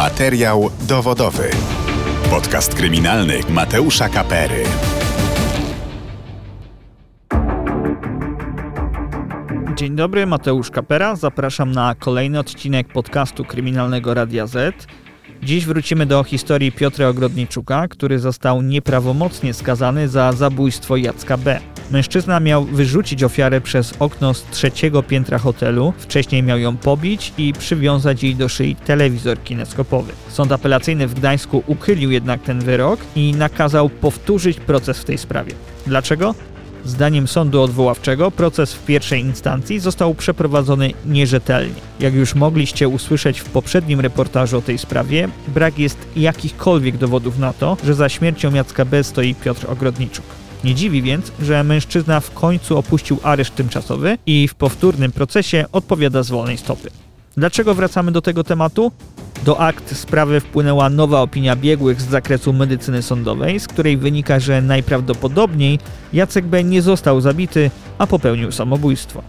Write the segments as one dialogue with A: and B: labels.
A: Materiał dowodowy. Podcast kryminalny Mateusza Kapery.
B: Dzień dobry, Mateusz Kapera. Zapraszam na kolejny odcinek podcastu kryminalnego Radia Z. Dziś wrócimy do historii Piotra Ogrodniczuka, który został nieprawomocnie skazany za zabójstwo Jacka B. Mężczyzna miał wyrzucić ofiarę przez okno z trzeciego piętra hotelu, wcześniej miał ją pobić i przywiązać jej do szyi telewizor kineskopowy. Sąd apelacyjny w Gdańsku uchylił jednak ten wyrok i nakazał powtórzyć proces w tej sprawie. Dlaczego? Zdaniem sądu odwoławczego proces w pierwszej instancji został przeprowadzony nierzetelnie. Jak już mogliście usłyszeć w poprzednim reportażu o tej sprawie, brak jest jakichkolwiek dowodów na to, że za śmiercią Jacka B. stoi Piotr Ogrodniczuk. Nie dziwi więc, że mężczyzna w końcu opuścił areszt tymczasowy i w powtórnym procesie odpowiada z wolnej stopy. Dlaczego wracamy do tego tematu? Do akt sprawy wpłynęła nowa opinia biegłych z zakresu medycyny sądowej, z której wynika, że najprawdopodobniej Jacek B. nie został zabity, a popełnił samobójstwo.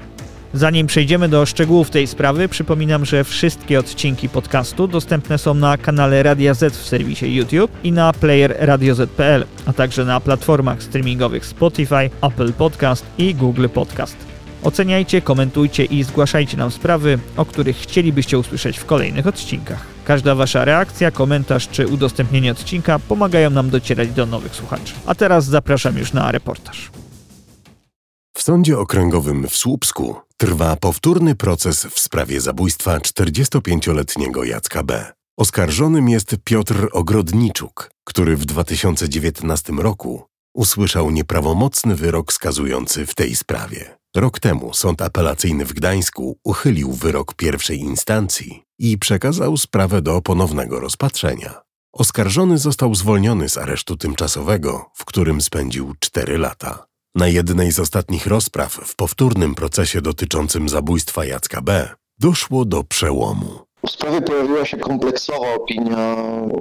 B: Zanim przejdziemy do szczegółów tej sprawy, przypominam, że wszystkie odcinki podcastu dostępne są na kanale Radia Z w serwisie YouTube i na player radioz.pl, a także na platformach streamingowych Spotify, Apple Podcast i Google Podcast. Oceniajcie, komentujcie i zgłaszajcie nam sprawy, o których chcielibyście usłyszeć w kolejnych odcinkach. Każda Wasza reakcja, komentarz czy udostępnienie odcinka pomagają nam docierać do nowych słuchaczy. A teraz zapraszam już na reportaż.
C: W Sądzie Okręgowym w Słupsku trwa powtórny proces w sprawie zabójstwa 45-letniego Jacka B. Oskarżonym jest Piotr Ogrodniczuk, który w 2019 roku usłyszał nieprawomocny wyrok skazujący w tej sprawie. Rok temu Sąd Apelacyjny w Gdańsku uchylił wyrok pierwszej instancji i przekazał sprawę do ponownego rozpatrzenia. Oskarżony został zwolniony z aresztu tymczasowego, w którym spędził 4 lata. Na jednej z ostatnich rozpraw w powtórnym procesie dotyczącym zabójstwa Jacka B. doszło do przełomu.
D: W sprawie pojawiła się kompleksowa opinia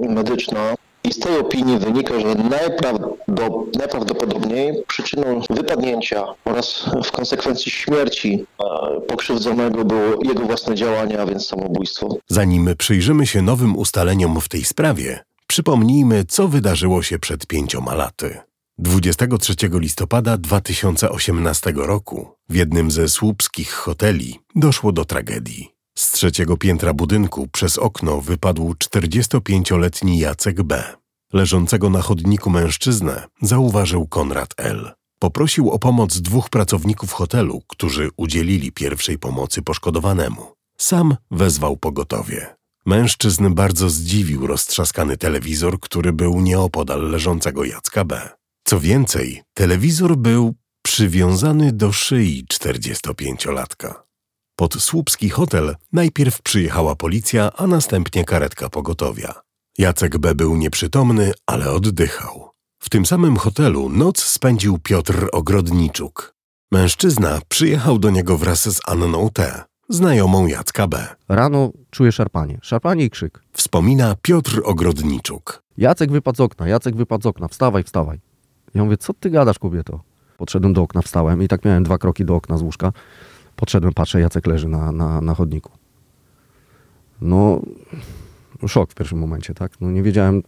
D: medyczna i z tej opinii wynika, że najprawdo, najprawdopodobniej przyczyną wypadnięcia oraz w konsekwencji śmierci e, pokrzywdzonego było jego własne działania, a więc samobójstwo.
C: Zanim przyjrzymy się nowym ustaleniom w tej sprawie, przypomnijmy, co wydarzyło się przed pięcioma laty. 23 listopada 2018 roku w jednym ze słupskich hoteli doszło do tragedii. Z trzeciego piętra budynku przez okno wypadł 45-letni Jacek B. Leżącego na chodniku mężczyznę zauważył Konrad L. Poprosił o pomoc dwóch pracowników hotelu, którzy udzielili pierwszej pomocy poszkodowanemu. Sam wezwał pogotowie. Mężczyzn bardzo zdziwił roztrzaskany telewizor, który był nieopodal leżącego Jacka B. Co więcej, telewizor był przywiązany do szyi 45-latka. Pod słupski hotel najpierw przyjechała policja, a następnie karetka pogotowia. Jacek B. był nieprzytomny, ale oddychał. W tym samym hotelu noc spędził Piotr Ogrodniczuk. Mężczyzna przyjechał do niego wraz z Anną T., znajomą Jacka B.
E: Rano czuję szarpanie. Szarpanie i krzyk.
C: Wspomina Piotr Ogrodniczuk.
E: Jacek wypadł z okna, Jacek wypadł z okna, wstawaj, wstawaj. Ja mówię, co ty gadasz, kobieto? Podszedłem do okna, wstałem i tak miałem dwa kroki do okna z łóżka. Podszedłem, patrzę, Jacek leży na, na, na chodniku. No, szok w pierwszym momencie, tak? No nie wiedziałem,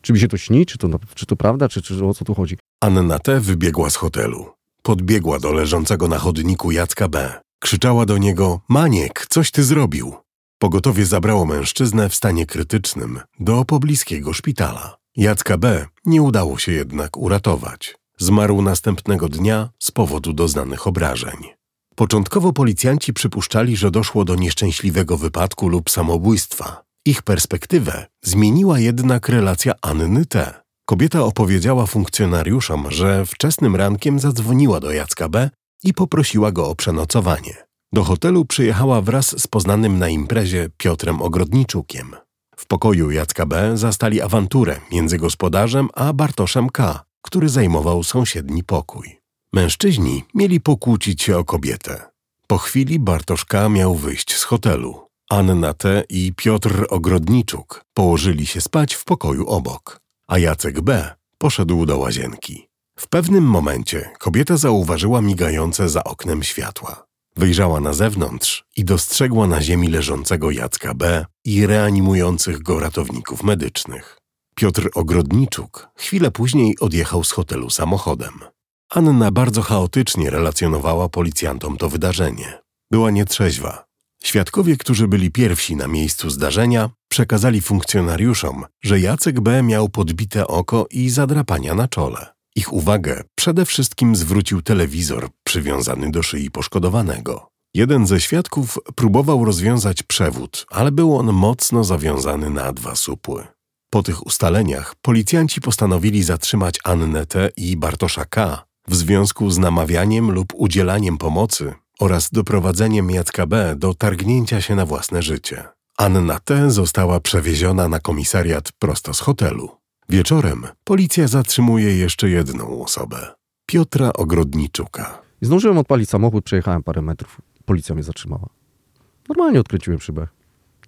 E: czy mi się to śni, czy to, czy to prawda, czy, czy o co tu chodzi.
C: Anna T. wybiegła z hotelu. Podbiegła do leżącego na chodniku Jacka B. Krzyczała do niego: Maniek, coś ty zrobił. Pogotowie zabrało mężczyznę w stanie krytycznym do pobliskiego szpitala. Jacka B. nie udało się jednak uratować. Zmarł następnego dnia z powodu doznanych obrażeń. Początkowo policjanci przypuszczali, że doszło do nieszczęśliwego wypadku lub samobójstwa. Ich perspektywę zmieniła jednak relacja Anny T. Kobieta opowiedziała funkcjonariuszom, że wczesnym rankiem zadzwoniła do Jacka B. i poprosiła go o przenocowanie. Do hotelu przyjechała wraz z poznanym na imprezie Piotrem Ogrodniczukiem. W pokoju Jacka B. zastali awanturę między gospodarzem a Bartoszem K., który zajmował sąsiedni pokój. Mężczyźni mieli pokłócić się o kobietę. Po chwili Bartosz K. miał wyjść z hotelu. Anna T. i Piotr Ogrodniczuk położyli się spać w pokoju obok, a Jacek B. poszedł do łazienki. W pewnym momencie kobieta zauważyła migające za oknem światła. Wyjrzała na zewnątrz i dostrzegła na ziemi leżącego Jacka B. i reanimujących go ratowników medycznych. Piotr Ogrodniczuk chwilę później odjechał z hotelu samochodem. Anna bardzo chaotycznie relacjonowała policjantom to wydarzenie. Była nietrzeźwa. Świadkowie, którzy byli pierwsi na miejscu zdarzenia, przekazali funkcjonariuszom, że Jacek B. miał podbite oko i zadrapania na czole. Ich uwagę przede wszystkim zwrócił telewizor przywiązany do szyi poszkodowanego. Jeden ze świadków próbował rozwiązać przewód, ale był on mocno zawiązany na dwa supły. Po tych ustaleniach policjanci postanowili zatrzymać Annę T. i Bartosza K. w związku z namawianiem lub udzielaniem pomocy oraz doprowadzeniem Jacka B. do targnięcia się na własne życie. Anna T. została przewieziona na komisariat prosto z hotelu. Wieczorem policja zatrzymuje jeszcze jedną osobę Piotra Ogrodniczuka.
E: I zdążyłem odpalić samochód, przejechałem parę metrów. Policja mnie zatrzymała. Normalnie odkręciłem szybę.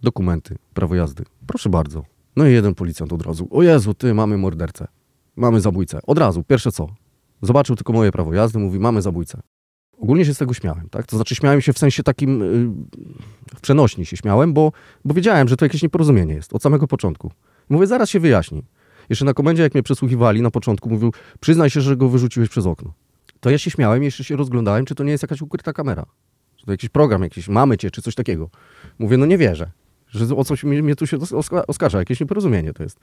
E: Dokumenty, prawo jazdy. Proszę bardzo. No i jeden policjant od razu. O Jezu, ty, mamy mordercę. Mamy zabójcę. Od razu, pierwsze co. Zobaczył tylko moje prawo jazdy, mówi, mamy zabójcę. Ogólnie się z tego śmiałem, tak? To znaczy śmiałem się w sensie takim, yy, w przenośni się śmiałem, bo, bo wiedziałem, że to jakieś nieporozumienie jest od samego początku. Mówię, zaraz się wyjaśni. Jeszcze na komendzie, jak mnie przesłuchiwali na początku, mówił, przyznaj się, że go wyrzuciłeś przez okno. To ja się śmiałem, jeszcze się rozglądałem, czy to nie jest jakaś ukryta kamera. Czy to jakiś program, jakiś mamy cię, czy coś takiego. Mówię, no nie wierzę, że o coś mnie, mnie tu się oskarża, jakieś nieporozumienie to jest.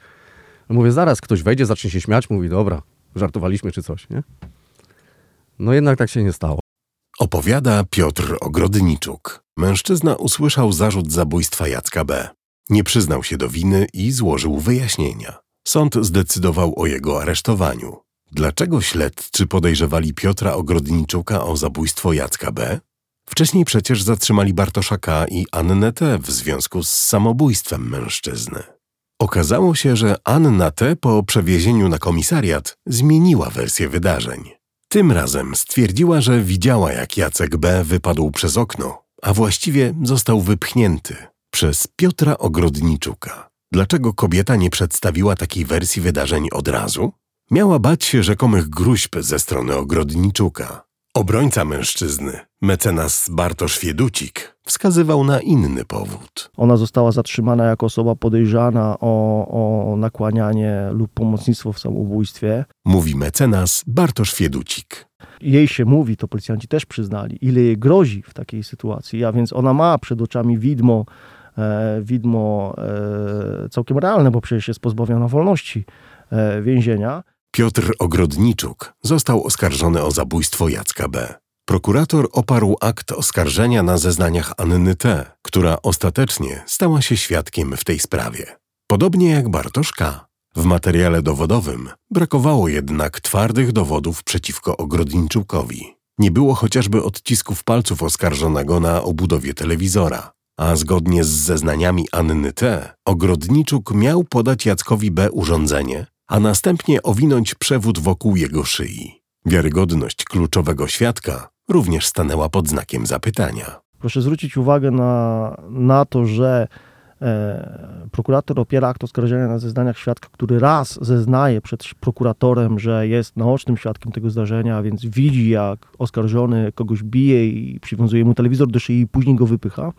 E: Mówię, zaraz ktoś wejdzie, zacznie się śmiać, mówi, dobra, żartowaliśmy czy coś, nie? No jednak tak się nie stało.
C: Opowiada Piotr Ogrodniczuk. Mężczyzna usłyszał zarzut zabójstwa Jacka B. Nie przyznał się do winy i złożył wyjaśnienia. Sąd zdecydował o jego aresztowaniu. Dlaczego śledczy podejrzewali Piotra Ogrodniczuka o zabójstwo Jacka B? Wcześniej przecież zatrzymali Bartosza K. i Annę T. w związku z samobójstwem mężczyzny. Okazało się, że Anna T. po przewiezieniu na komisariat zmieniła wersję wydarzeń. Tym razem stwierdziła, że widziała jak Jacek B. wypadł przez okno, a właściwie został wypchnięty przez Piotra Ogrodniczuka. Dlaczego kobieta nie przedstawiła takiej wersji wydarzeń od razu? Miała bać się rzekomych gruźb ze strony Ogrodniczuka. Obrońca mężczyzny, mecenas Bartosz Fieducik, wskazywał na inny powód.
F: Ona została zatrzymana jako osoba podejrzana o, o nakłanianie lub pomocnictwo w samobójstwie.
C: Mówi mecenas Bartosz Fieducik.
F: Jej się mówi, to policjanci też przyznali, ile jej grozi w takiej sytuacji, a więc ona ma przed oczami widmo, e, widmo e, całkiem realne, bo przecież jest pozbawiona wolności e, więzienia.
C: Piotr Ogrodniczuk został oskarżony o zabójstwo Jacka B. Prokurator oparł akt oskarżenia na zeznaniach Anny T., która ostatecznie stała się świadkiem w tej sprawie. Podobnie jak Bartosz K. W materiale dowodowym brakowało jednak twardych dowodów przeciwko Ogrodniczukowi. Nie było chociażby odcisków palców oskarżonego na obudowie telewizora, a zgodnie z zeznaniami Anny T., Ogrodniczuk miał podać Jackowi B. urządzenie, a następnie owinąć przewód wokół jego szyi. Wiarygodność kluczowego świadka również stanęła pod znakiem zapytania.
F: Proszę zwrócić uwagę na, na to, że e, prokurator opiera akt oskarżenia na zeznaniach świadka, który raz zeznaje przed prokuratorem, że jest naocznym świadkiem tego zdarzenia, a więc widzi, jak oskarżony kogoś bije i przywiązuje mu telewizor do szyi i później go wypycha.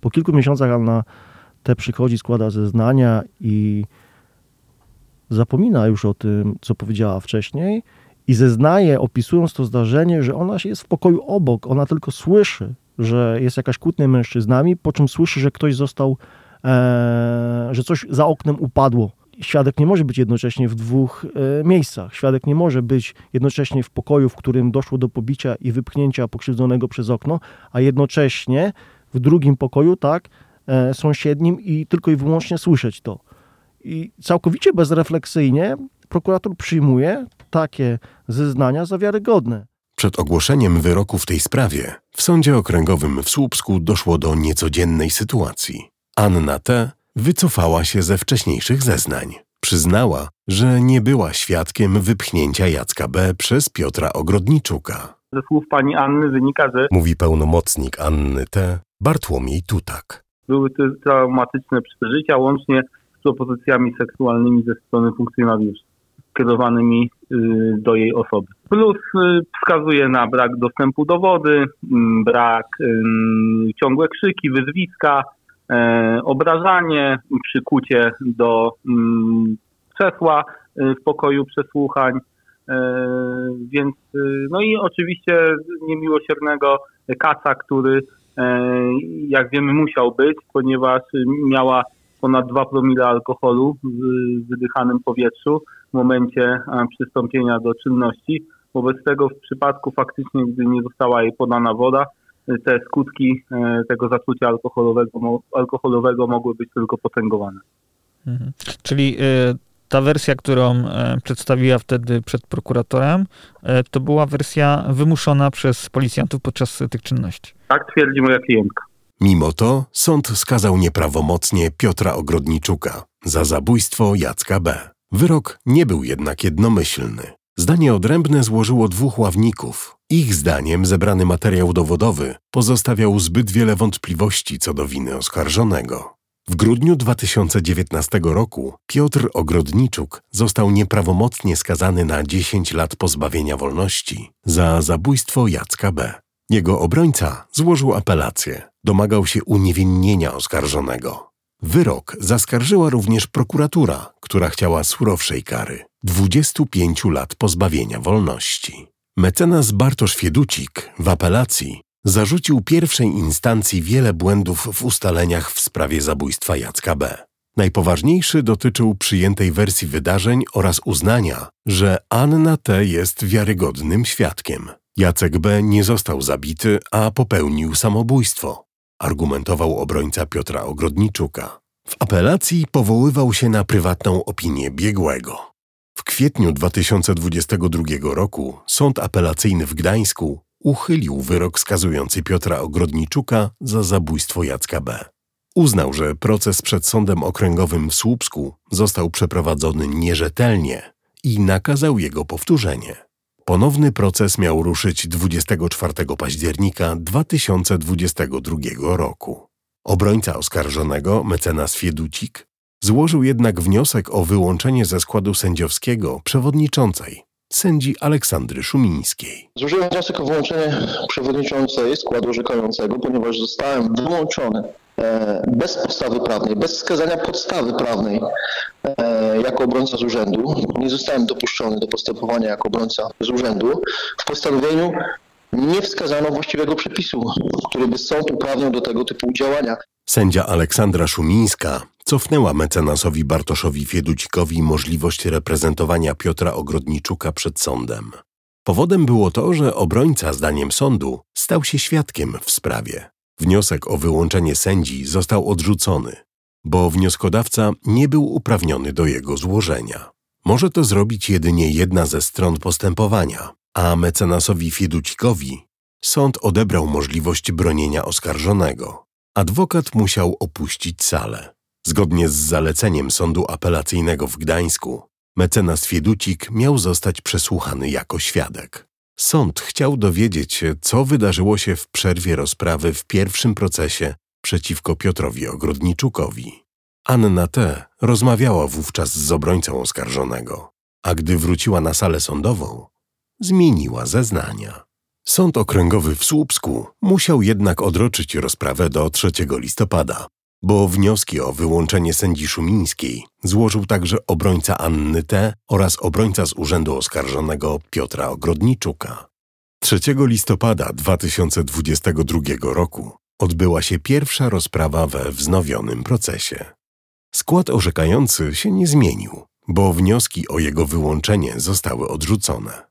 F: Po kilku miesiącach Anna te przychodzi, składa zeznania i zapomina już o tym, co powiedziała wcześniej i zeznaje, opisując to zdarzenie, że ona jest w pokoju obok, ona tylko słyszy, że jest jakaś kłótnia mężczyznami, po czym słyszy, że ktoś został, e, że coś za oknem upadło. Świadek nie może być jednocześnie w dwóch e, miejscach. Świadek nie może być jednocześnie w pokoju, w którym doszło do pobicia i wypchnięcia pokrzywdzonego przez okno, a jednocześnie w drugim pokoju, tak, e, sąsiednim i tylko i wyłącznie słyszeć to. I całkowicie bezrefleksyjnie prokurator przyjmuje takie zeznania za wiarygodne.
C: Przed ogłoszeniem wyroku w tej sprawie w Sądzie Okręgowym w Słupsku doszło do niecodziennej sytuacji. Anna T. wycofała się ze wcześniejszych zeznań. Przyznała, że nie była świadkiem wypchnięcia Jacka B. przez Piotra Ogrodniczuka.
G: Ze słów pani Anny wynika, że
C: Mówi pełnomocnik Anny T. Bartłomiej Tutak.
G: były to traumatyczne przeżycia, łącznie z propozycjami seksualnymi ze strony funkcjonariuszy, skierowanymi do jej osoby. Plus wskazuje na brak dostępu do wody, mm, brak ciągłe krzyki, wyzwiska, obrażanie, przykucie do mm, krzesła w pokoju przesłuchań. Więc, no i oczywiście niemiłosiernego kaca, który jak wiemy musiał być, ponieważ miała ponad 2 promile alkoholu w wydychanym powietrzu momencie e, przystąpienia do czynności. Wobec tego w przypadku faktycznie, gdy nie została jej podana woda, te skutki e, tego zatrucia alkoholowego, alkoholowego mogły być tylko potęgowane.
B: Mhm. Czyli e, ta wersja, którą przedstawiła wtedy przed prokuratorem, to była wersja wymuszona przez policjantów podczas tych czynności.
G: Tak twierdzi moja klientka.
C: Mimo to sąd skazał nieprawomocnie Piotra Ogrodniczuka za zabójstwo Jacka B. Wyrok nie był jednak jednomyślny. Zdanie odrębne złożyło dwóch ławników. Ich zdaniem zebrany materiał dowodowy pozostawiał zbyt wiele wątpliwości co do winy oskarżonego. W grudniu 2019 roku Piotr Ogrodniczuk został nieprawomocnie skazany na 10 lat pozbawienia wolności za zabójstwo Jacka B. Jego obrońca złożył apelację. Domagał się uniewinnienia oskarżonego. Wyrok zaskarżyła również prokuratura, która chciała surowszej kary 25 lat pozbawienia wolności. Mecenas Bartosz Fieducik w apelacji zarzucił pierwszej instancji wiele błędów w ustaleniach w sprawie zabójstwa Jacka B. Najpoważniejszy dotyczył przyjętej wersji wydarzeń oraz uznania, że Anna T. jest wiarygodnym świadkiem. Jacek B. nie został zabity, a popełnił samobójstwo, argumentował obrońca Piotra Ogrodniczuka. W apelacji powoływał się na prywatną opinię biegłego. W kwietniu 2022 roku Sąd Apelacyjny w Gdańsku uchylił wyrok skazujący Piotra Ogrodniczuka za zabójstwo Jacka B. Uznał, że proces przed Sądem Okręgowym w Słupsku został przeprowadzony nierzetelnie i nakazał jego powtórzenie. Ponowny proces miał ruszyć 24 października 2022 roku. Obrońca oskarżonego, mecenas Fieducik, złożył jednak wniosek o wyłączenie ze składu sędziowskiego przewodniczącej, sędzi Aleksandry Szumińskiej.
D: Złożyłem wniosek o wyłączenie przewodniczącej składu orzekającego, ponieważ zostałem wyłączony bez podstawy prawnej, bez wskazania podstawy prawnej e, jako obrońca z urzędu. Nie zostałem dopuszczony do postępowania jako obrońca z urzędu. W postanowieniu nie wskazano właściwego przepisu, który by sąd uprawniał do tego typu działania.
C: Sędzia Aleksandra Szumińska cofnęła mecenasowi Bartoszowi Fieducikowi możliwość reprezentowania Piotra Ogrodniczuka przed sądem. Powodem było to, że obrońca, zdaniem sądu, stał się świadkiem w sprawie. Wniosek o wyłączenie sędzi został odrzucony, bo wnioskodawca nie był uprawniony do jego złożenia. Może to zrobić jedynie jedna ze stron postępowania, a mecenasowi Fieducikowi sąd odebrał możliwość bronienia oskarżonego. Adwokat musiał opuścić salę. Zgodnie z zaleceniem sądu apelacyjnego w Gdańsku, mecenas Fieducik miał zostać przesłuchany jako świadek. Sąd chciał dowiedzieć się, co wydarzyło się w przerwie rozprawy w pierwszym procesie przeciwko Piotrowi Ogrodniczukowi. Anna T. rozmawiała wówczas z obrońcą oskarżonego, a gdy wróciła na salę sądową, zmieniła zeznania. Sąd Okręgowy w Słupsku musiał jednak odroczyć rozprawę do 3 listopada, bo wnioski o wyłączenie sędzi Szumińskiej złożył także obrońca Anny T. oraz obrońca z Urzędu Oskarżonego Piotra Ogrodniczuka. 3 listopada 2022 roku odbyła się pierwsza rozprawa we wznowionym procesie. Skład orzekający się nie zmienił, bo wnioski o jego wyłączenie zostały odrzucone.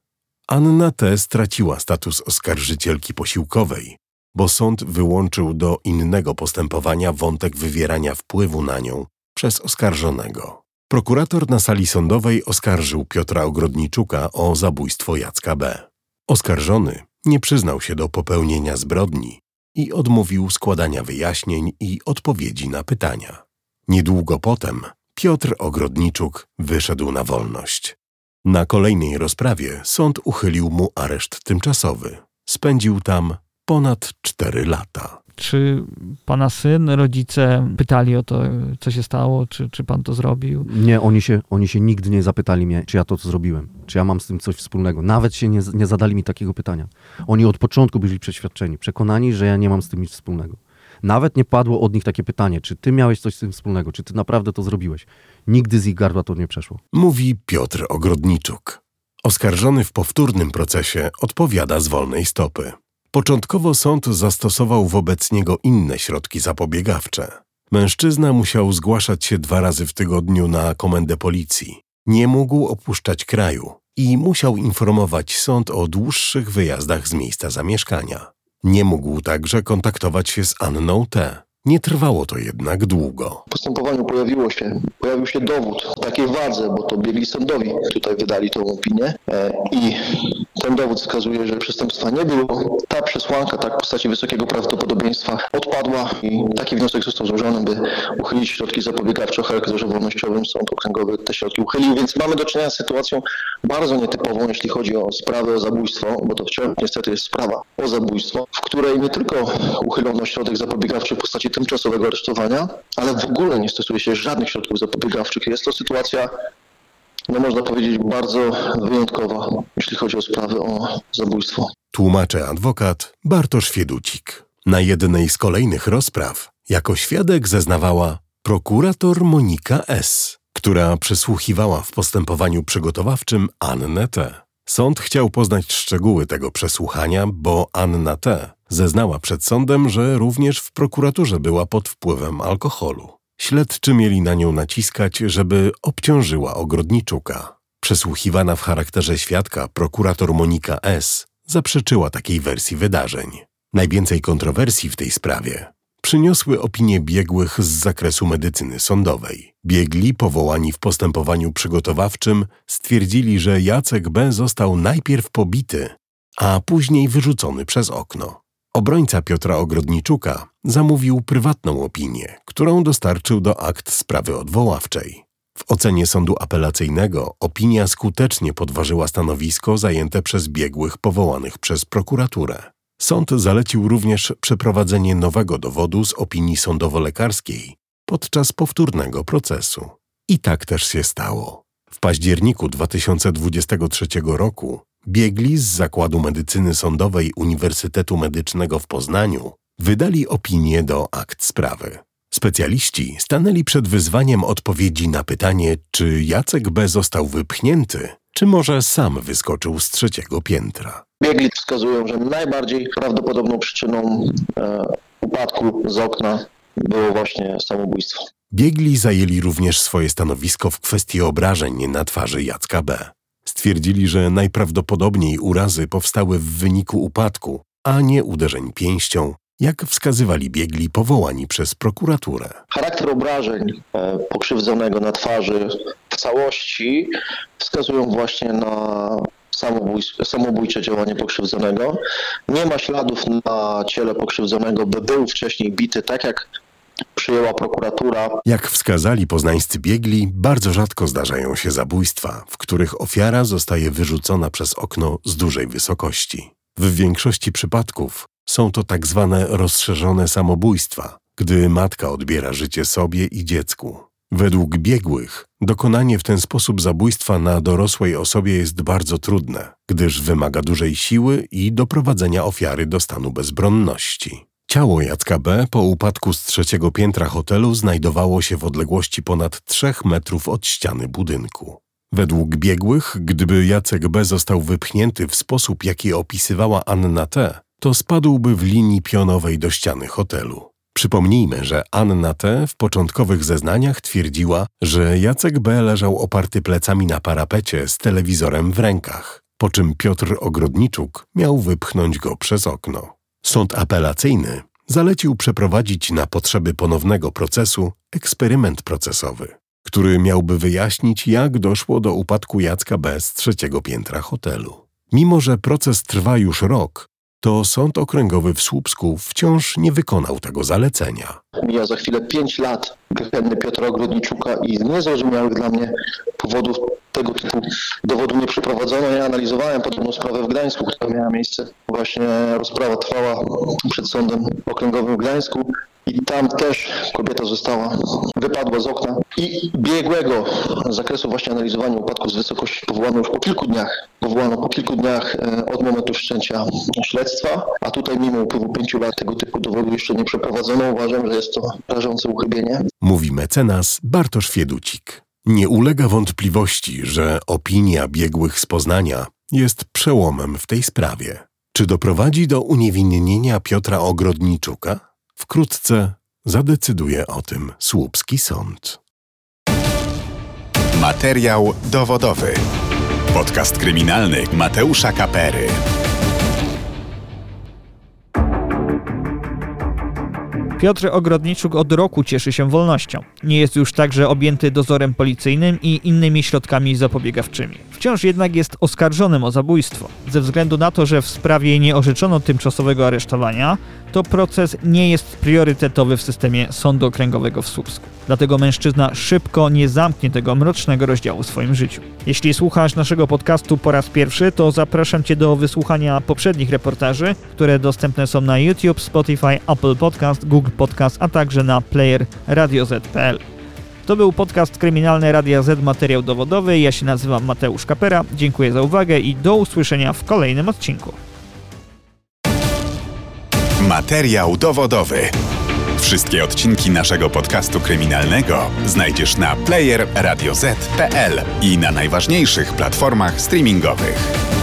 C: Anna T. straciła status oskarżycielki posiłkowej, bo sąd wyłączył do innego postępowania wątek wywierania wpływu na nią przez oskarżonego. Prokurator na sali sądowej oskarżył Piotra Ogrodniczuka o zabójstwo Jacka B. Oskarżony nie przyznał się do popełnienia zbrodni i odmówił składania wyjaśnień i odpowiedzi na pytania. Niedługo potem Piotr Ogrodniczuk wyszedł na wolność. Na kolejnej rozprawie sąd uchylił mu areszt tymczasowy. Spędził tam ponad 4 lata.
B: Czy pana syn, rodzice pytali o to, co się stało, czy, czy pan to zrobił?
E: Nie, oni się, oni się nigdy nie zapytali mnie, czy ja to zrobiłem, czy ja mam z tym coś wspólnego. Nawet się nie, nie zadali mi takiego pytania. Oni od początku byli przeświadczeni, przekonani, że ja nie mam z tym nic wspólnego. Nawet nie padło od nich takie pytanie, czy ty miałeś coś z tym wspólnego, czy ty naprawdę to zrobiłeś. Nigdy z ich gardła to nie przeszło.
C: Mówi Piotr Ogrodniczuk. Oskarżony w powtórnym procesie odpowiada z wolnej stopy. Początkowo sąd zastosował wobec niego inne środki zapobiegawcze. Mężczyzna musiał zgłaszać się dwa razy w tygodniu na komendę policji. Nie mógł opuszczać kraju i musiał informować sąd o dłuższych wyjazdach z miejsca zamieszkania. Nie mógł także kontaktować się z Anną T. Nie trwało to jednak długo.
D: W postępowaniu pojawiło się, pojawił się dowód takiej wadze, bo to biegli sądowi tutaj wydali tą opinię e, i ten dowód wskazuje, że przestępstwa nie było. Ta przesłanka, tak w postaci wysokiego prawdopodobieństwa odpadła i taki wniosek został złożony, by uchylić środki zapobiegawcze o charakterze wolnościowym. Sąd okręgowy te środki uchylił, więc mamy do czynienia z sytuacją bardzo nietypową, jeśli chodzi o sprawę o zabójstwo, bo to wciąż niestety jest sprawa o zabójstwo, w której nie tylko uchylono środek zapobiegawczy w postaci tymczasowego aresztowania, ale w ogóle nie stosuje się żadnych środków zapobiegawczych. Jest to sytuacja, no można powiedzieć, bardzo wyjątkowa, jeśli chodzi o sprawę o zabójstwo.
C: Tłumaczy adwokat Bartosz Fieducik. Na jednej z kolejnych rozpraw jako świadek zeznawała prokurator Monika S., która przesłuchiwała w postępowaniu przygotowawczym Annę T. Sąd chciał poznać szczegóły tego przesłuchania, bo Anna T. zeznała przed sądem, że również w prokuraturze była pod wpływem alkoholu. Śledczy mieli na nią naciskać, żeby obciążyła ogrodniczuka. Przesłuchiwana w charakterze świadka prokurator Monika S. zaprzeczyła takiej wersji wydarzeń. Najwięcej kontrowersji w tej sprawie przyniosły opinie biegłych z zakresu medycyny sądowej. Biegli, powołani w postępowaniu przygotowawczym, stwierdzili, że Jacek B. został najpierw pobity, a później wyrzucony przez okno. Obrońca Piotra Ogrodniczuka zamówił prywatną opinię, którą dostarczył do akt sprawy odwoławczej. W ocenie sądu apelacyjnego opinia skutecznie podważyła stanowisko zajęte przez biegłych powołanych przez prokuraturę. Sąd zalecił również przeprowadzenie nowego dowodu z opinii sądowo-lekarskiej podczas powtórnego procesu. I tak też się stało. W październiku 2023 roku biegli z Zakładu Medycyny Sądowej Uniwersytetu Medycznego w Poznaniu wydali opinię do akt sprawy. Specjaliści stanęli przed wyzwaniem odpowiedzi na pytanie, czy Jacek B. został wypchnięty, czy może sam wyskoczył z trzeciego piętra.
D: Biegli wskazują, że najbardziej prawdopodobną przyczyną e, upadku z okna było właśnie samobójstwo.
C: Biegli zajęli również swoje stanowisko w kwestii obrażeń na twarzy Jacka B. Stwierdzili, że najprawdopodobniej urazy powstały w wyniku upadku, a nie uderzeń pięścią, jak wskazywali biegli powołani przez prokuraturę.
D: Charakter obrażeń e, pokrzywdzonego na twarzy w całości wskazują właśnie na samobójstwo, samobójcze działanie pokrzywdzonego. Nie ma śladów na ciele pokrzywdzonego, by był wcześniej bity, tak jak przyjęła prokuratura.
C: Jak wskazali poznańscy biegli, bardzo rzadko zdarzają się zabójstwa, w których ofiara zostaje wyrzucona przez okno z dużej wysokości. W większości przypadków są to tak zwane rozszerzone samobójstwa, gdy matka odbiera życie sobie i dziecku. Według biegłych dokonanie w ten sposób zabójstwa na dorosłej osobie jest bardzo trudne, gdyż wymaga dużej siły i doprowadzenia ofiary do stanu bezbronności. Ciało Jacka B. po upadku z trzeciego piętra hotelu znajdowało się w odległości ponad 3 metrów od ściany budynku. Według biegłych, gdyby Jacek B. został wypchnięty w sposób, jaki opisywała Anna T., to spadłby w linii pionowej do ściany hotelu. Przypomnijmy, że Anna T. w początkowych zeznaniach twierdziła, że Jacek B. leżał oparty plecami na parapecie z telewizorem w rękach, po czym Piotr Ogrodniczuk miał wypchnąć go przez okno. Sąd apelacyjny zalecił przeprowadzić na potrzeby ponownego procesu eksperyment procesowy, który miałby wyjaśnić, jak doszło do upadku Jacka B. z trzeciego piętra hotelu. Mimo, że proces trwa już rok, to Sąd Okręgowy w Słupsku wciąż nie wykonał tego zalecenia.
D: Mija za chwilę pięć lat gehenny Piotra Ogrodniczuka i z niezrozumiałych dla mnie powodów tego typu dowodu nie przeprowadzono. Ja analizowałem podobną sprawę w Gdańsku, która miała miejsce. Właśnie rozprawa trwała przed Sądem Okręgowym w Gdańsku. I tam też kobieta została, wypadła z okna i biegłego zakresu właśnie analizowania upadków z wysokości powołano już po kilku dniach. Powołano po kilku dniach e, od momentu wszczęcia śledztwa, a tutaj mimo upływu pięciu lat tego typu dowodu jeszcze nie przeprowadzono. Uważam, że jest to rażące uchybienie.
C: Mówi mecenas Bartosz Fieducik. Nie ulega wątpliwości, że opinia biegłych z Poznania jest przełomem w tej sprawie. Czy doprowadzi do uniewinnienia Piotra Ogrodniczuka? Wkrótce zadecyduje o tym słupski sąd.
A: Materiał dowodowy. Podcast kryminalny Mateusza Kapery.
B: Piotr Ogrodniczuk od roku cieszy się wolnością. Nie jest już także objęty dozorem policyjnym i innymi środkami zapobiegawczymi. Wciąż jednak jest oskarżonym o zabójstwo. Ze względu na to, że w sprawie nie orzeczono tymczasowego aresztowania, to proces nie jest priorytetowy w systemie sądu okręgowego w Słupsku. Dlatego mężczyzna szybko nie zamknie tego mrocznego rozdziału w swoim życiu. Jeśli słuchasz naszego podcastu po raz pierwszy, to zapraszam Cię do wysłuchania poprzednich reportaży, które dostępne są na YouTube, Spotify, Apple Podcast, Google Podcast, a także na player radioz.pl. To był podcast kryminalny Radia Z Materiał Dowodowy. Ja się nazywam Mateusz Kapera. Dziękuję za uwagę i do usłyszenia w kolejnym odcinku.
A: Materiał dowodowy. Wszystkie odcinki naszego podcastu kryminalnego znajdziesz na player radioz.pl i na najważniejszych platformach streamingowych.